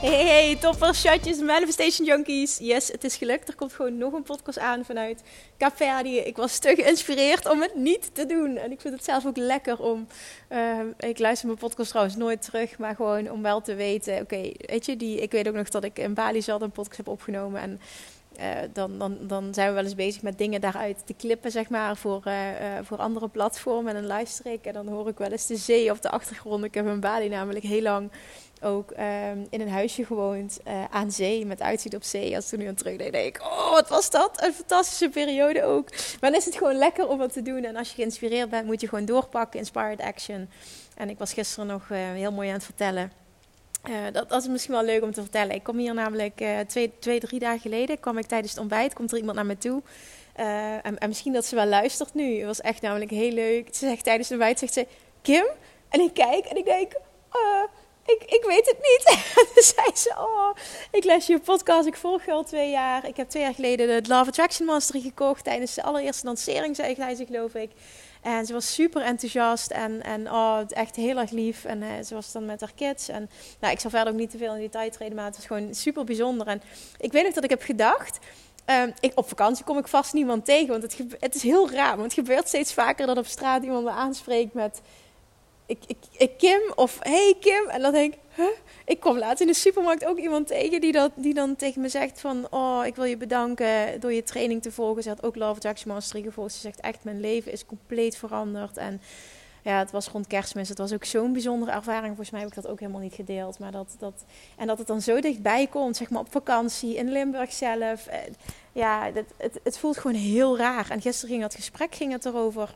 Hey, hey, toppers, chatjes, manifestation junkies. Yes, het is gelukt. Er komt gewoon nog een podcast aan vanuit Cape Ik was te geïnspireerd om het niet te doen. En ik vind het zelf ook lekker om... Uh, ik luister mijn podcast trouwens nooit terug, maar gewoon om wel te weten... Oké, weet je, die, ik weet ook nog dat ik in Bali zat een podcast heb opgenomen en... Uh, dan, dan, dan zijn we wel eens bezig met dingen daaruit te klippen, zeg maar, voor, uh, voor andere platformen. En dan luister en dan hoor ik wel eens de zee op de achtergrond. Ik heb in Bali namelijk heel lang ook um, in een huisje gewoond uh, aan zee, met uitzicht op zee. Als ik er nu aan terugdenk, denk ik, oh, wat was dat? Een fantastische periode ook. Maar dan is het gewoon lekker om wat te doen. En als je geïnspireerd bent, moet je gewoon doorpakken, inspired action. En ik was gisteren nog uh, heel mooi aan het vertellen. Uh, dat, dat, is misschien wel leuk om te vertellen. Ik kom hier namelijk twee, twee, drie dagen geleden, kwam ik tijdens het ontbijt, komt er iemand naar me toe. En, en, misschien dat ze wel luistert nu. Het was echt namelijk heel leuk. Ze zegt tijdens het ontbijt, zegt ze, Kim? En ik kijk en ik denk, ik, ik weet het niet. En toen zei ze, oh, ik les je podcast. Ik volg je al twee jaar. Ik heb twee jaar geleden de Love Attraction Mastery gekocht. Tijdens de allereerste lancering, zei hij ze, geloof ik. En ze was super enthousiast en, en oh, echt heel erg lief. En uh, ze was dan met haar kids. En nou, ik zal verder ook niet te veel in detail treden, maar het was gewoon super bijzonder. En ik weet nog dat ik heb gedacht... Um, ik, op vakantie kom ik vast niemand tegen, want het, het is heel raar. Want het gebeurt steeds vaker dat op straat iemand me aanspreekt met ik, ik, ik Kim of hey Kim. En dan denk ik, ik kom laatst in de supermarkt ook iemand tegen die, dat, die dan tegen me zegt van, oh, ik wil je bedanken door je training te volgen. Ze had ook Love Jackson Mastery gevolgd. Ze zegt echt, mijn leven is compleet veranderd. En ja, het was rond kerstmis. Het was ook zo'n bijzondere ervaring. Volgens mij heb ik dat ook helemaal niet gedeeld. Maar dat, dat, en dat het dan zo dichtbij komt, zeg maar op vakantie in Limburg zelf. Eh, ja, dat, het, het voelt gewoon heel raar. En gisteren ging dat gesprek ging het erover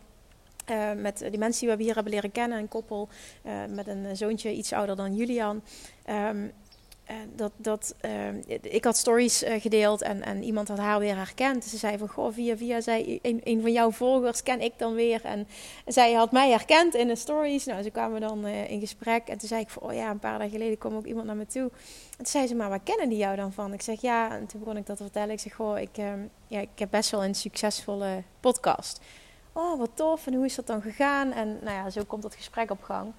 uh, met die mensen die we hier hebben leren kennen, een koppel uh, met een zoontje iets ouder dan Julian. Um, uh, dat, dat, ik had stories gedeeld en, en iemand had haar weer herkend. Ze zei van, goh, via via zei een, een van jouw volgers ken ik dan weer. En zij had mij herkend in de stories. Nou, ze kwamen dan in gesprek en toen zei ik van, oh ja, een paar dagen geleden kwam ook iemand naar me toe. En toen zei ze, maar waar kennen die jou dan van? Ik zeg, ja, en toen begon ik dat te vertellen. Ik zeg, goh, ik, ehm, ja, ik heb best wel een succesvolle podcast oh wat tof en hoe is dat dan gegaan? En nou ja, zo komt dat gesprek op gang.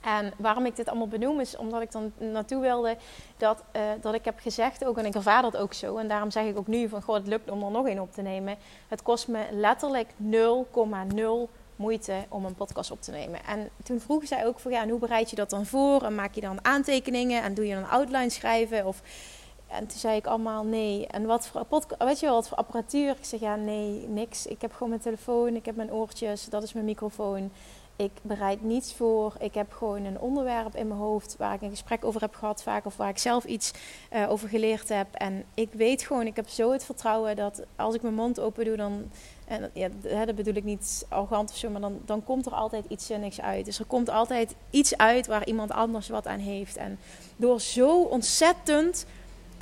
En waarom ik dit allemaal benoem is omdat ik dan naartoe wilde dat, uh, dat ik heb gezegd ook, en ik ervaar dat ook zo. En daarom zeg ik ook nu van, goh, het lukt om er nog één op te nemen. Het kost me letterlijk 0,0 moeite om een podcast op te nemen. En toen vroeg zij ook van, ja, en hoe bereid je dat dan voor? En maak je dan aantekeningen en doe je een outline schrijven? Of en toen zei ik allemaal nee. En wat voor, weet je wel, wat voor apparatuur? Ik zeg ja, nee, niks. Ik heb gewoon mijn telefoon, ik heb mijn oortjes, dat is mijn microfoon. Ik bereid niets voor. Ik heb gewoon een onderwerp in mijn hoofd waar ik een gesprek over heb gehad, vaak of waar ik zelf iets uh, over geleerd heb. En ik weet gewoon, ik heb zo het vertrouwen dat als ik mijn mond open doe, dan. En ja, dat bedoel ik niet arrogant of zo, maar dan, dan komt er altijd iets zinnigs uit. Dus er komt altijd iets uit waar iemand anders wat aan heeft. En door zo ontzettend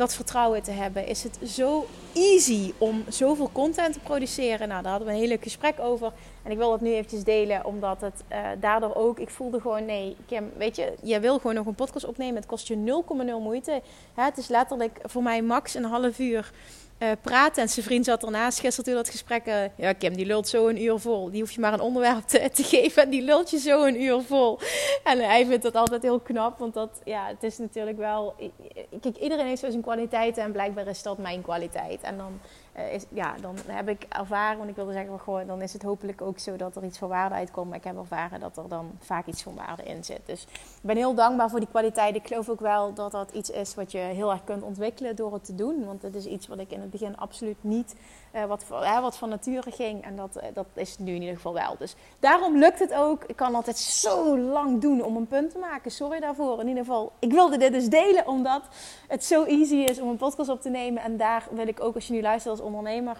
dat vertrouwen te hebben, is het zo easy om zoveel content te produceren. Nou, daar hadden we een heel leuk gesprek over. En ik wil dat nu eventjes delen, omdat het uh, daardoor ook... Ik voelde gewoon, nee, Kim, weet je, je wil gewoon nog een podcast opnemen. Het kost je 0,0 moeite. Hè, het is letterlijk voor mij max een half uur uh, praten. En zijn vriend zat ernaast gisteren toen dat gesprek. Uh, ja, Kim, die lult zo een uur vol. Die hoef je maar een onderwerp te, te, geven en die lult je zo een uur vol. En hij vindt dat altijd heel knap, want dat, ja, het is natuurlijk wel... Kijk, iedereen heeft zo zijn kwaliteiten en blijkbaar is dat mijn kwaliteit. En dan is, ja, dan heb ik ervaren, want ik wilde zeggen, goh, dan is het hopelijk ook zo dat er iets van waarde uitkomt. Maar ik heb ervaren dat er dan vaak iets van waarde in zit. Dus ik ben heel dankbaar voor die kwaliteit. Ik geloof ook wel dat dat iets is wat je heel erg kunt ontwikkelen door het te doen. Want het is iets wat ik in het begin absoluut niet, uh, wat, uh, wat van nature ging. En dat, dat is nu in ieder geval wel. Dus daarom lukt het ook. Ik kan altijd zo lang doen om een punt te maken. Sorry daarvoor. In ieder geval, ik wilde dit dus delen omdat het zo easy is om een podcast op te nemen. En daar wil ik ook, als je nu luistert als ondernemer,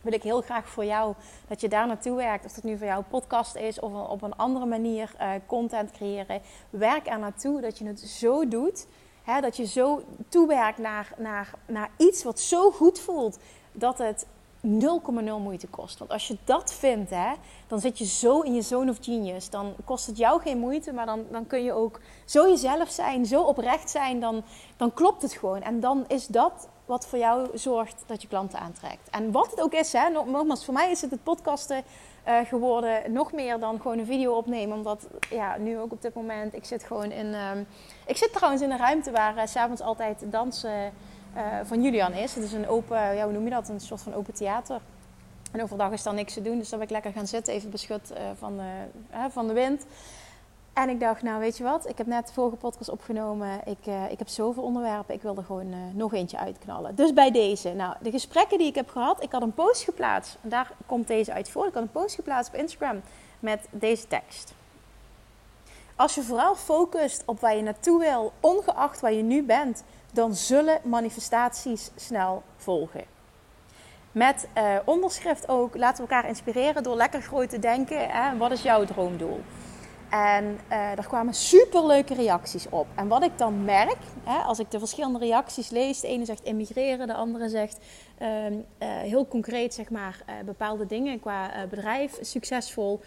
wil ik heel graag voor jou dat je daar naartoe werkt. Of het nu voor jou een podcast is of op een andere manier content creëren. Werk er naartoe dat je het zo doet. Hè, dat je zo toewerkt naar, naar, naar iets wat zo goed voelt dat het 0,0 moeite kost. Want als je dat vindt, hè, dan zit je zo in je zone of genius. Dan kost het jou geen moeite, maar dan, dan kun je ook zo jezelf zijn, zo oprecht zijn. Dan, dan klopt het gewoon. En dan is dat wat voor jou zorgt dat je klanten aantrekt. En wat het ook is, hè, nogmaals, voor mij is het het podcasten uh, geworden. Nog meer dan gewoon een video opnemen. Omdat, ja, nu ook op dit moment, ik zit gewoon in... Uh, ik zit trouwens in een ruimte waar uh, s'avonds altijd dansen van Julian is. Het is een open, ja, hoe noem je dat? Een soort van open theater. En overdag is dan niks te doen, dus dan ben ik lekker gaan zitten, even beschut van, de, van de wind. En ik dacht, nou weet je wat, ik heb net de vorige podcast opgenomen. Ik, ik heb zoveel onderwerpen, ik wil er gewoon nog eentje uitknallen. Dus bij deze, nou de gesprekken die ik heb gehad, ik had een post geplaatst. En daar komt deze uit voor. Ik had een post geplaatst op Instagram met deze tekst. Als je vooral focust op waar je naartoe wil, ongeacht waar je nu bent, dan zullen manifestaties snel volgen. Met uh, onderschrift ook, laten we elkaar inspireren door lekker groot te denken. Hè? Wat is jouw droomdoel? En uh, er kwamen superleuke reacties op. En wat ik dan merk, hè, als ik de verschillende reacties lees, de ene zegt immigreren, de andere zegt uh, uh, heel concreet zeg maar, bepaalde dingen qua bedrijf, succesvol.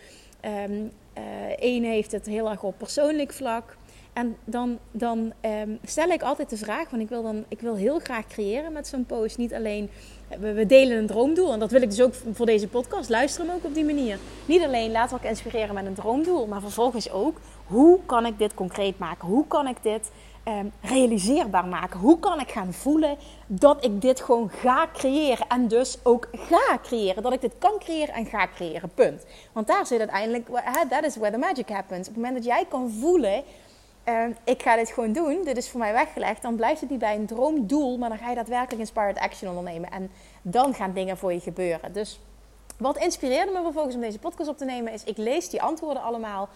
Eén heeft het heel erg op persoonlijk vlak. En dan, dan um, stel ik altijd de vraag, want ik wil, dan, ik wil heel graag creëren met zo'n post. Niet alleen, we, we, delen een droomdoel. En dat wil ik dus ook voor deze podcast. Luister hem ook op die manier. Niet alleen laten we elkaar inspireren met een droomdoel. Maar vervolgens ook, hoe kan ik dit concreet maken? Hoe kan ik dit um, realiseerbaar maken? Hoe kan ik gaan voelen dat ik dit gewoon ga creëren? En dus ook ga creëren. Dat ik dit kan creëren en ga creëren. Punt. Want daar zit uiteindelijk, that is where the magic happens. Op het moment dat jij kan voelen uh, ik ga dit gewoon doen, dit is voor mij weggelegd, dan blijft het niet bij een droomdoel, maar dan ga je daadwerkelijk inspired action ondernemen. En dan gaan dingen voor je gebeuren. Dus wat inspireerde me vervolgens om deze podcast op te nemen, is ik lees die antwoorden allemaal.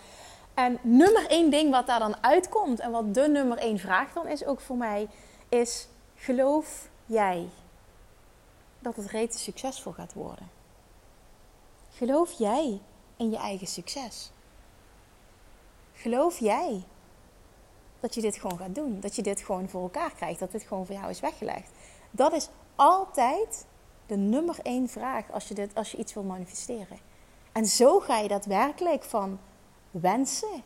En nummer één ding wat daar dan uitkomt, en wat de nummer één vraag dan is ook voor mij, is: geloof jij dat het reeds succesvol gaat worden? Geloof jij in je eigen succes? Geloof jij dat je dit gewoon gaat doen. Dat je dit gewoon voor elkaar krijgt. Dat dit gewoon voor jou is weggelegd. Dat is altijd de nummer één vraag als je, dit, als je iets wil manifesteren. En zo ga je daadwerkelijk van wensen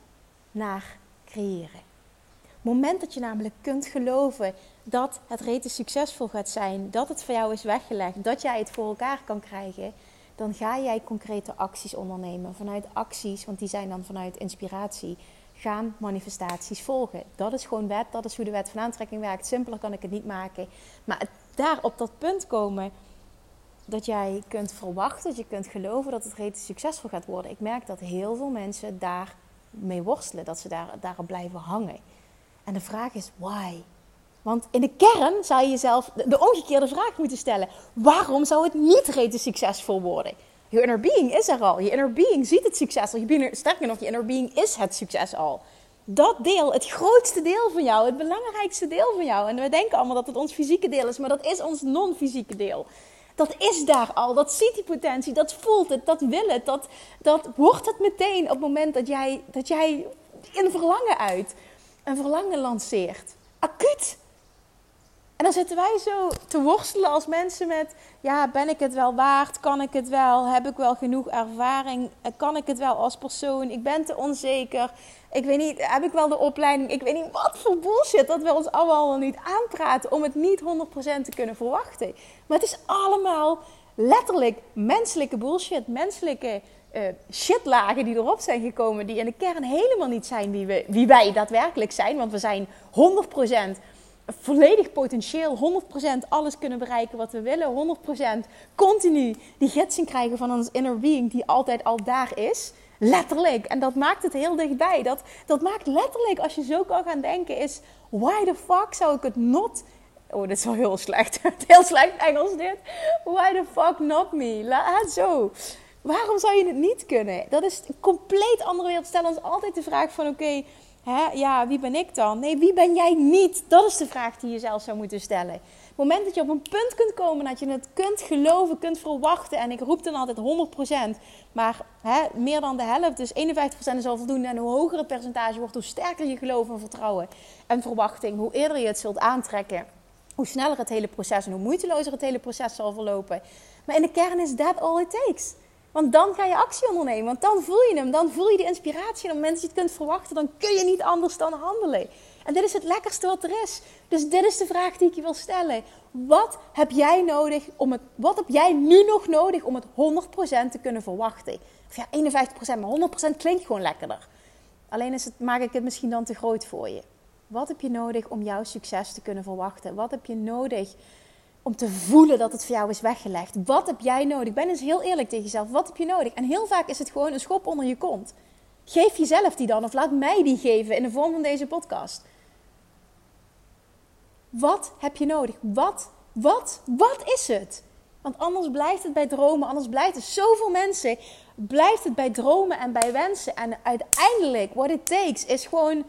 naar creëren. Het moment dat je namelijk kunt geloven dat het rete succesvol gaat zijn, dat het voor jou is weggelegd, dat jij het voor elkaar kan krijgen, dan ga jij concrete acties ondernemen. Vanuit acties, want die zijn dan vanuit inspiratie gaan manifestaties volgen. Dat is gewoon wet, dat is hoe de wet van aantrekking werkt. Simpeler kan ik het niet maken. Maar daar op dat punt komen dat jij kunt verwachten, dat je kunt geloven dat het reeds succesvol gaat worden. Ik merk dat heel veel mensen daar mee worstelen, dat ze daar, daarop blijven hangen. En de vraag is why? Want in de kern zou je jezelf de omgekeerde vraag moeten stellen: waarom zou het niet reeds succesvol worden? Je inner being is er al. Je inner being ziet het succes al. Je sterker nog, je inner being is het succes al. Dat deel, het grootste deel van jou, het belangrijkste deel van jou. En we denken allemaal dat het ons fysieke deel is, maar dat is ons non-fysieke deel. Dat is daar al, dat ziet die potentie, dat voelt het, dat wil het, dat, dat wordt het meteen op het moment dat jij, dat jij een verlangen uit, een verlangen lanceert. Acuut. En dan zitten wij zo te worstelen als mensen met: ja, ben ik het wel waard? Kan ik het wel? Heb ik wel genoeg ervaring? Kan ik het wel als persoon? Ik ben te onzeker. Ik weet niet, heb ik wel de opleiding? Ik weet niet wat voor bullshit dat we ons allemaal niet aanpraten om het niet 100% te kunnen verwachten. Maar het is allemaal letterlijk menselijke bullshit, menselijke uh, shitlagen die erop zijn gekomen, die in de kern helemaal niet zijn wie, we, wie wij daadwerkelijk zijn. Want we zijn 100% volledig potentieel, 100% alles kunnen bereiken wat we willen, 100% continu die gidsing krijgen van ons inner being die altijd al daar is. Letterlijk. En dat maakt het heel dichtbij. Dat, dat maakt letterlijk, als je zo kan gaan denken, is why the fuck zou ik het not... Oh, dit is wel heel slecht. heel slecht Engels dit. Why the fuck not me? Laat zo. Waarom zou je het niet kunnen? Dat is een compleet andere wereld. Stel ons altijd de vraag van oké, ja, wie ben ik dan? Nee, wie ben jij niet? Dat is de vraag die je zelf zou moeten stellen. Het moment dat je op een punt kunt komen dat je het kunt geloven, kunt verwachten. En ik roep dan altijd 100%. Maar hè, meer dan de helft, dus 51% is al voldoende. En hoe hoger het percentage wordt, hoe sterker je geloof en vertrouwen en verwachting. Hoe eerder je het zult aantrekken. Hoe sneller het hele proces en hoe moeitelozer het hele proces zal verlopen. Maar in de kern is that all it takes. Want dan ga je actie ondernemen. Want dan voel je hem. Dan voel je de inspiratie. En op dat je het kunt verwachten, dan kun je niet anders dan handelen. En dit is het lekkerste wat er is. Dus dit is de vraag die ik je wil stellen. Wat heb jij nodig om het, wat heb jij nu nog nodig om het 100% te kunnen verwachten? Of ja, 51%, maar 100% klinkt gewoon lekkerder. Alleen is het, maak ik het misschien dan te groot voor je. Wat heb je nodig om jouw succes te kunnen verwachten? Wat heb je nodig om te voelen dat het voor jou is weggelegd. Wat heb jij nodig? Ben eens heel eerlijk tegen jezelf. Wat heb je nodig? En heel vaak is het gewoon een schop onder je kont. Geef jezelf die dan of laat mij die geven in de vorm van deze podcast. Wat heb je nodig? Wat, wat, wat is het? Want anders blijft het bij dromen, anders blijft het zoveel mensen, blijft het bij dromen en bij wensen. En uiteindelijk, what it takes, is gewoon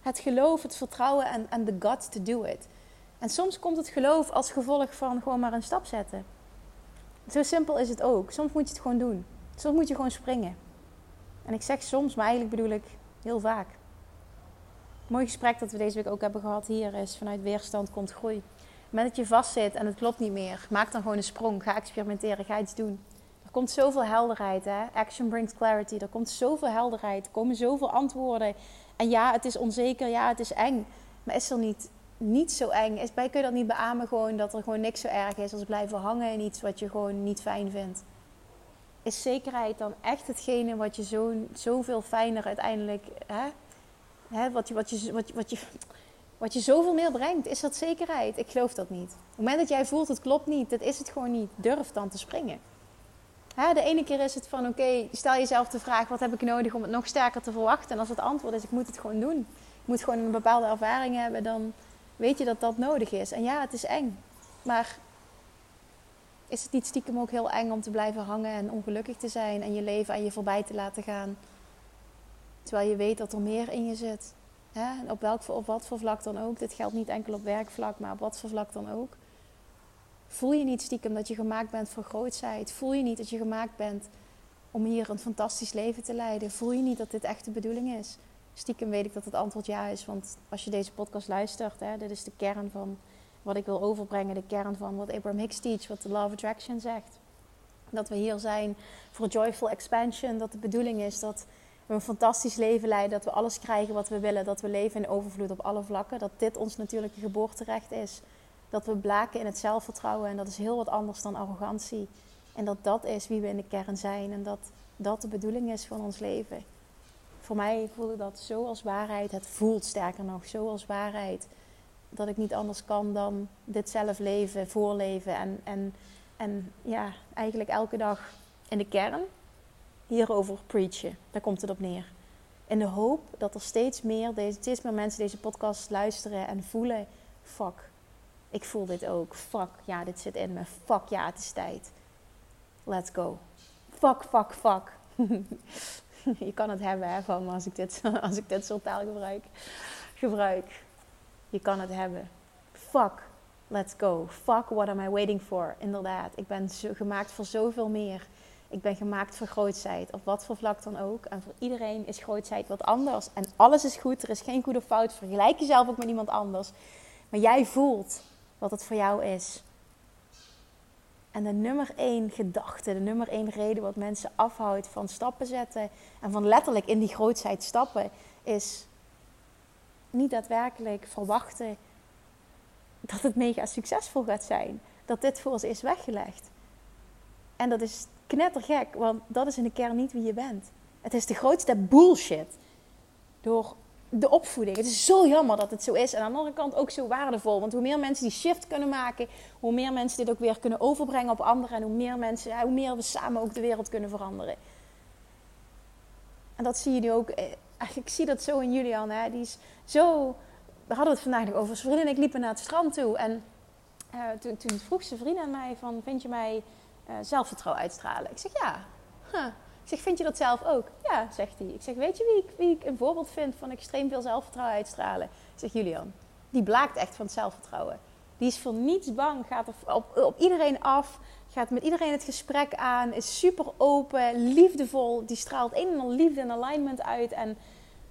het geloof, het vertrouwen en, the guts to do it. En soms komt het geloof als gevolg van gewoon maar een stap zetten. Zo simpel is het ook. Soms moet je het gewoon doen. Soms moet je gewoon springen. En ik zeg soms, maar eigenlijk bedoel ik heel vaak. Een mooi gesprek dat we deze week ook hebben gehad hier is: vanuit weerstand komt groei. Moment dat je vastzit en het klopt niet meer, maak dan gewoon een sprong. Ga experimenteren, ga iets doen. Er komt zoveel helderheid. Hè? Action brings clarity. Er komt zoveel helderheid. Er komen zoveel antwoorden. En ja, het is onzeker. Ja, het is eng. Maar is er niet niet zo eng is. Bij kun je dat niet beamen gewoon dat er gewoon niks zo erg is als blijven hangen in iets wat je gewoon niet fijn vindt. Is zekerheid dan echt hetgene wat je zo, zoveel fijner uiteindelijk, hè? Hè? Wat, je, wat, je, wat, je, wat, je, wat je zoveel meer brengt? Is dat zekerheid? Ik geloof dat niet. Op het moment dat jij voelt het klopt niet, dat is het gewoon niet. Durf dan te springen. Hè? De ene keer is het van oké, stel jezelf de vraag: wat heb ik nodig om het nog sterker te verwachten? En als het antwoord is: ik moet het gewoon doen. Ik moet gewoon een bepaalde ervaring hebben, dan weet je dat dat nodig is. En ja, het is eng. Maar is het niet stiekem ook heel eng om te blijven hangen en ongelukkig te zijn en je leven aan je voorbij te laten gaan? Terwijl je weet dat er meer in je zit. Hè? Op, welk, op wat voor vlak dan ook. Dit geldt niet enkel op werkvlak, maar op wat voor vlak dan ook. Voel je niet stiekem dat je gemaakt bent voor grootheid? Voel je niet dat je gemaakt bent om hier een fantastisch leven te leiden? Voel je niet dat dit echt de bedoeling is? Stiekem weet ik dat het antwoord ja is. Want als je deze podcast luistert, hè, dit is de kern van wat ik wil overbrengen. De kern van wat Abraham Hicks teach, wat de Law of Attraction zegt. Dat we hier zijn voor joyful expansion. Dat de bedoeling is dat we een fantastisch leven leiden. Dat we alles krijgen wat we willen. Dat we leven in overvloed op alle vlakken. Dat dit ons natuurlijke geboorterecht is. Dat we blaken in het zelfvertrouwen. En dat is heel wat anders dan arrogantie. En dat dat is wie we in de kern zijn. En dat dat de bedoeling is van ons leven voor mij voelde dat zo als waarheid. Het voelt sterker nog zo als waarheid. Dat ik niet anders kan dan dit zelf leven, voorleven. En, en, en ja, eigenlijk elke dag in de kern hierover preachen. Daar komt het op neer. In de hoop dat er steeds meer, deze, steeds meer mensen deze podcast luisteren en voelen: fuck, ik voel dit ook. Fuck, ja, dit zit in me. Fuck, ja, het is tijd. Let's go. Fuck, fuck, fuck. je kan het hebben hè, van als ik dit, als ik dit soort taal gebruik, gebruik. Je kan het hebben. Fuck, let's go. Fuck, what am I waiting for? Inderdaad, ik ben gemaakt voor zoveel meer. Ik ben gemaakt voor grootheid, op wat voor vlak dan ook. En voor iedereen is grootheid wat anders. En alles is goed, er is geen goede fout. Vergelijk jezelf ook met iemand anders. Maar jij voelt wat het voor jou is. En de nummer één gedachte, de nummer één reden wat mensen afhoudt van stappen zetten en van letterlijk in die grootheid stappen, is niet daadwerkelijk verwachten dat het mega succesvol gaat zijn. Dat dit voor ze is weggelegd. En dat is knettergek, want dat is in de kern niet wie je bent. Het is de grootste bullshit. Door de opvoeding. Het is zo jammer dat het zo is. En aan de andere kant ook zo waardevol. Want hoe meer mensen die shift kunnen maken, hoe meer mensen dit ook weer kunnen overbrengen op anderen. En hoe meer mensen, ja, hoe meer we samen ook de wereld kunnen veranderen. En dat zie je nu ook. Eh, ik zie dat zo in Julian. Die is zo. We hadden het vandaag nog over. Zijn vriendin en ik liepen naar het strand toe. En uh, toen, toen, vroeg zijn vriend aan mij: van, Vind je mij uh, zelfvertrouwen uitstralen? Ik zeg ja. Ik zeg, vind je dat zelf ook? Ja, zegt hij. Ik zeg, weet je wie ik, wie ik een voorbeeld vind van extreem veel zelfvertrouwen uitstralen? Ik zeg, Julian. Die blaakt echt van het zelfvertrouwen. Die is voor niets bang, gaat op, op iedereen af, gaat met iedereen het gesprek aan, is super open, liefdevol. Die straalt een en al liefde en alignment uit. En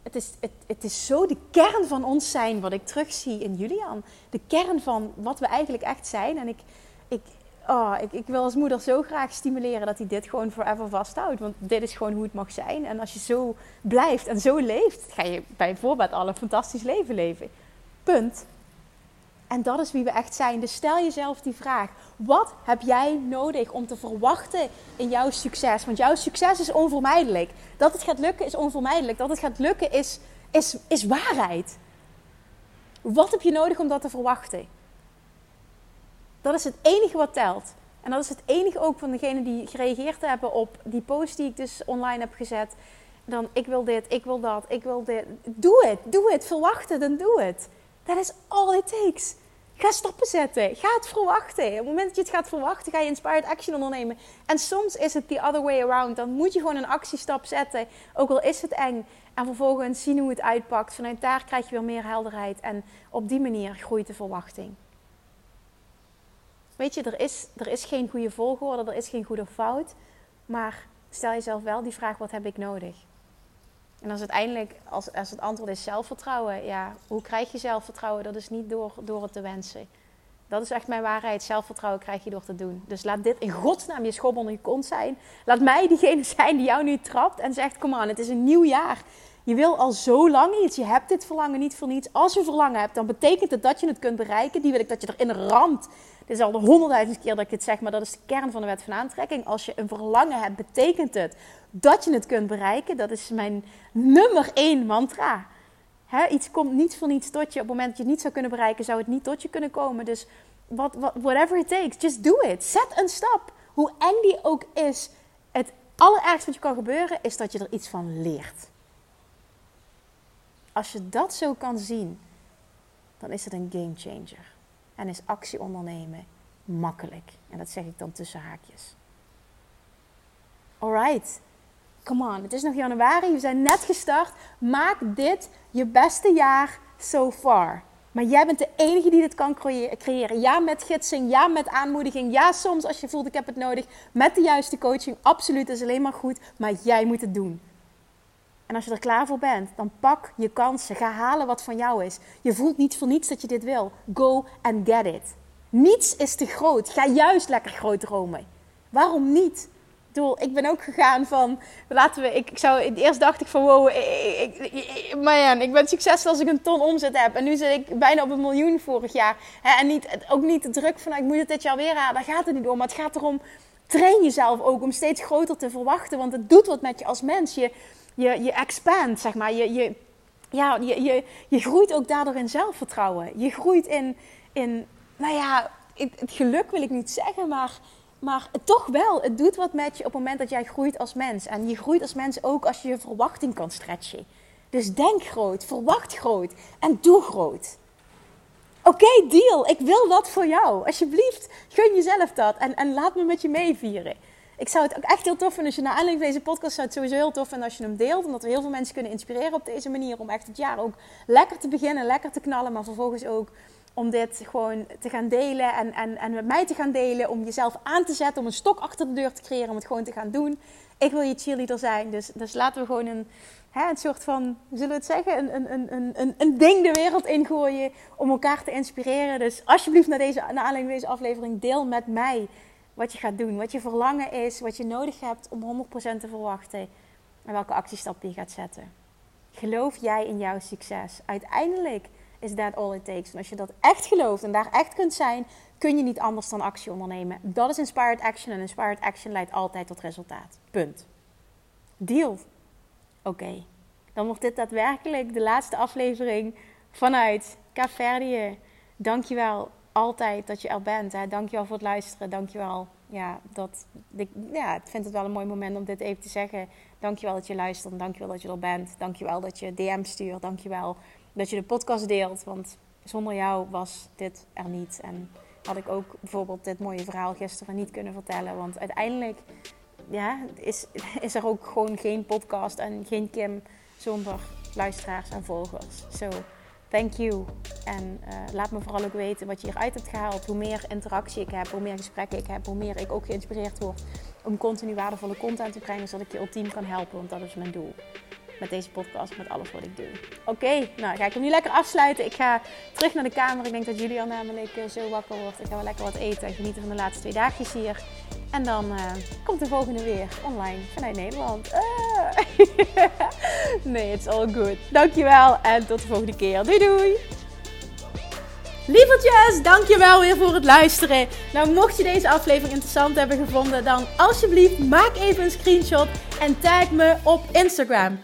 het is, het, het is zo de kern van ons zijn wat ik terugzie in Julian. De kern van wat we eigenlijk echt zijn. En ik, ik, oh, ik, ik wil als moeder zo graag stimuleren dat hij dit gewoon forever vasthoudt. Want dit is gewoon hoe het mag zijn. En als je zo blijft en zo leeft, ga je bij voorbaat al een fantastisch leven leven. Punt. En dat is wie we echt zijn. Dus stel jezelf die vraag: wat heb jij nodig om te verwachten in jouw succes? Want jouw succes is onvermijdelijk. Dat het gaat lukken is onvermijdelijk. Dat het gaat lukken is, is, is waarheid. Wat heb je nodig om dat te verwachten? Dat is het enige wat telt. En dat is het enige ook van degenen die gereageerd hebben op die post die ik dus online heb gezet. Dan ik wil dit, ik wil dat, ik wil dit. Doe het, doe het, verwacht het en doe het. Dat is all it takes. Ga stappen zetten. Ga het verwachten. Op het moment dat je het gaat verwachten, ga je inspired action ondernemen. En soms is het the other way around. Dan moet je gewoon een actiestap zetten. Ook al is het eng. En vervolgens zien hoe het uitpakt. Vanuit daar krijg je weer meer helderheid. En op die manier groeit de verwachting. Weet je, er is, er is geen goede volgorde, er is geen goede fout. Maar stel jezelf wel die vraag: wat heb ik nodig? En als uiteindelijk, als, als het antwoord is zelfvertrouwen, ja, hoe krijg je zelfvertrouwen? Dat is niet door, door het te wensen. Dat is echt mijn waarheid. Zelfvertrouwen krijg je door te doen. Dus laat dit in godsnaam je schop onder je kont zijn. Laat mij diegene zijn die jou nu trapt en zegt: Kom aan, het is een nieuw jaar. Je wil al zo lang iets. Je hebt dit verlangen niet voor niets. Als je verlangen hebt, dan betekent het dat je het kunt bereiken. Die wil ik dat je erin ramt. Dit is al de honderdduizend keer dat ik het zeg, maar dat is de kern van de wet van aantrekking. Als je een verlangen hebt, betekent het dat je het kunt bereiken. Dat is mijn nummer één mantra. iets komt niet voor niets tot je. Op het moment dat je het niet zou kunnen bereiken, zou het niet tot je kunnen komen. Dus what, what, whatever it takes, just do it. Zet een stap. Hoe eng die ook is, het allerergste wat je kan gebeuren, is dat je er iets van leert. Als je dat zo kan zien, dan is het een game changer. En is actie ondernemen makkelijk. En dat zeg ik dan tussen haakjes. Alright. Come on, het is nog januari. We zijn net gestart. Maak dit je beste jaar so far. Maar jij bent de enige die dit kan creëren. Ja, met gidsing. Ja, met aanmoediging. Ja, soms als je voelt ik heb het nodig. Met de juiste coaching. Absoluut, is alleen maar goed. Maar jij moet het doen. En als je er klaar voor bent, dan pak je kansen. Ga halen wat van jou is. Je voelt niet voor niets dat je dit wil. Go and get it. Niets is te groot. Ga juist lekker groot dromen. Waarom niet? ik ben ook gegaan van, laten we, ik, ik zou, eerst dacht ik van, wow, ik, ik, ik ben succesvol als ik een ton omzet heb. En nu zit ik bijna op een miljoen vorig jaar. en niet, ook niet te druk van, ik moet het dit jaar weer halen. Daar gaat het niet om. Maar het gaat erom, train jezelf ook om steeds groter te verwachten. Want het doet wat met je als mens. Je, je, je expand, zeg maar. Je, je, ja, je, je, je groeit ook daardoor in zelfvertrouwen. Je groeit in, in nou ja, het, geluk wil ik niet zeggen, maar, maar toch wel. Het doet wat met je op het moment dat jij groeit als mens. En je groeit als mens ook als je je verwachting kan stretchen. Dus denk groot, verwacht groot en doe groot. Oké, deal. Ik wil dat voor jou. Alsjeblieft, gun jezelf dat en, en laat me met je meevieren. Ik zou het ook echt heel tof vinden als je naar aanleiding van deze podcast zou het sowieso heel tof vinden als je hem deelt. Omdat we heel veel mensen kunnen inspireren op deze manier. Om echt het jaar ook lekker te beginnen, lekker te knallen. Maar vervolgens ook om dit gewoon te gaan delen en, en, en met mij te gaan delen. Om jezelf aan te zetten, om een stok achter de deur te creëren, om het gewoon te gaan doen. Ik wil je cheerleader zijn, dus, dus laten we gewoon een, hè, een soort van, zullen we het zeggen, een, een, een, een, een ding de wereld ingooien om elkaar te inspireren. Dus alsjeblieft naar, deze, naar aanleiding van deze aflevering, deel met mij wat je gaat doen, wat je verlangen is, wat je nodig hebt om 100% te verwachten en welke actiestappen je gaat zetten. Geloof jij in jouw succes? Uiteindelijk is that all it takes. En als je dat echt gelooft en daar echt kunt zijn, kun je niet anders dan actie ondernemen. Dat is inspired action en inspired action leidt altijd tot resultaat. Punt. Deal. Oké. dan wordt dit daadwerkelijk de laatste aflevering vanuit Kaapverdië. Dankjewel altijd dat je er bent. Hè. Dankjewel voor het luisteren. Dankjewel. Ja, dat, ik, ja, ik vind het wel een mooi moment om dit even te zeggen. Dankjewel dat je luistert. Dankjewel dat je er bent. Dankjewel dat je DM stuurt. Dankjewel dat je de podcast deelt. Want zonder jou was dit er niet. En had ik ook bijvoorbeeld dit mooie verhaal gisteren niet kunnen vertellen. Want uiteindelijk ja, is, is er ook gewoon geen podcast en geen Kim zonder luisteraars en volgers. Zo, thank you. En uh, laat me vooral ook weten wat je hieruit hebt gehaald. Hoe meer interactie ik heb, hoe meer gesprekken ik heb, hoe meer ik ook geïnspireerd word om continu waardevolle content te brengen, zodat ik je ultiem kan helpen. Want dat is mijn doel met deze podcast, met alles wat ik doe. Oké, nou ga ik hem nu lekker afsluiten. Ik ga terug naar de kamer. Ik denk dat Julian namelijk uh, zo wakker wordt. Ik ga wel lekker wat eten en genieten van de laatste twee dagjes hier. En dan uh, komt de volgende weer online vanuit Nederland. Uh. nee, it's all good. Dankjewel en tot de volgende keer. Doei doei! Lievertjes, dankjewel weer voor het luisteren. Nou, mocht je deze aflevering interessant hebben gevonden, dan alsjeblieft maak even een screenshot en tag me op Instagram.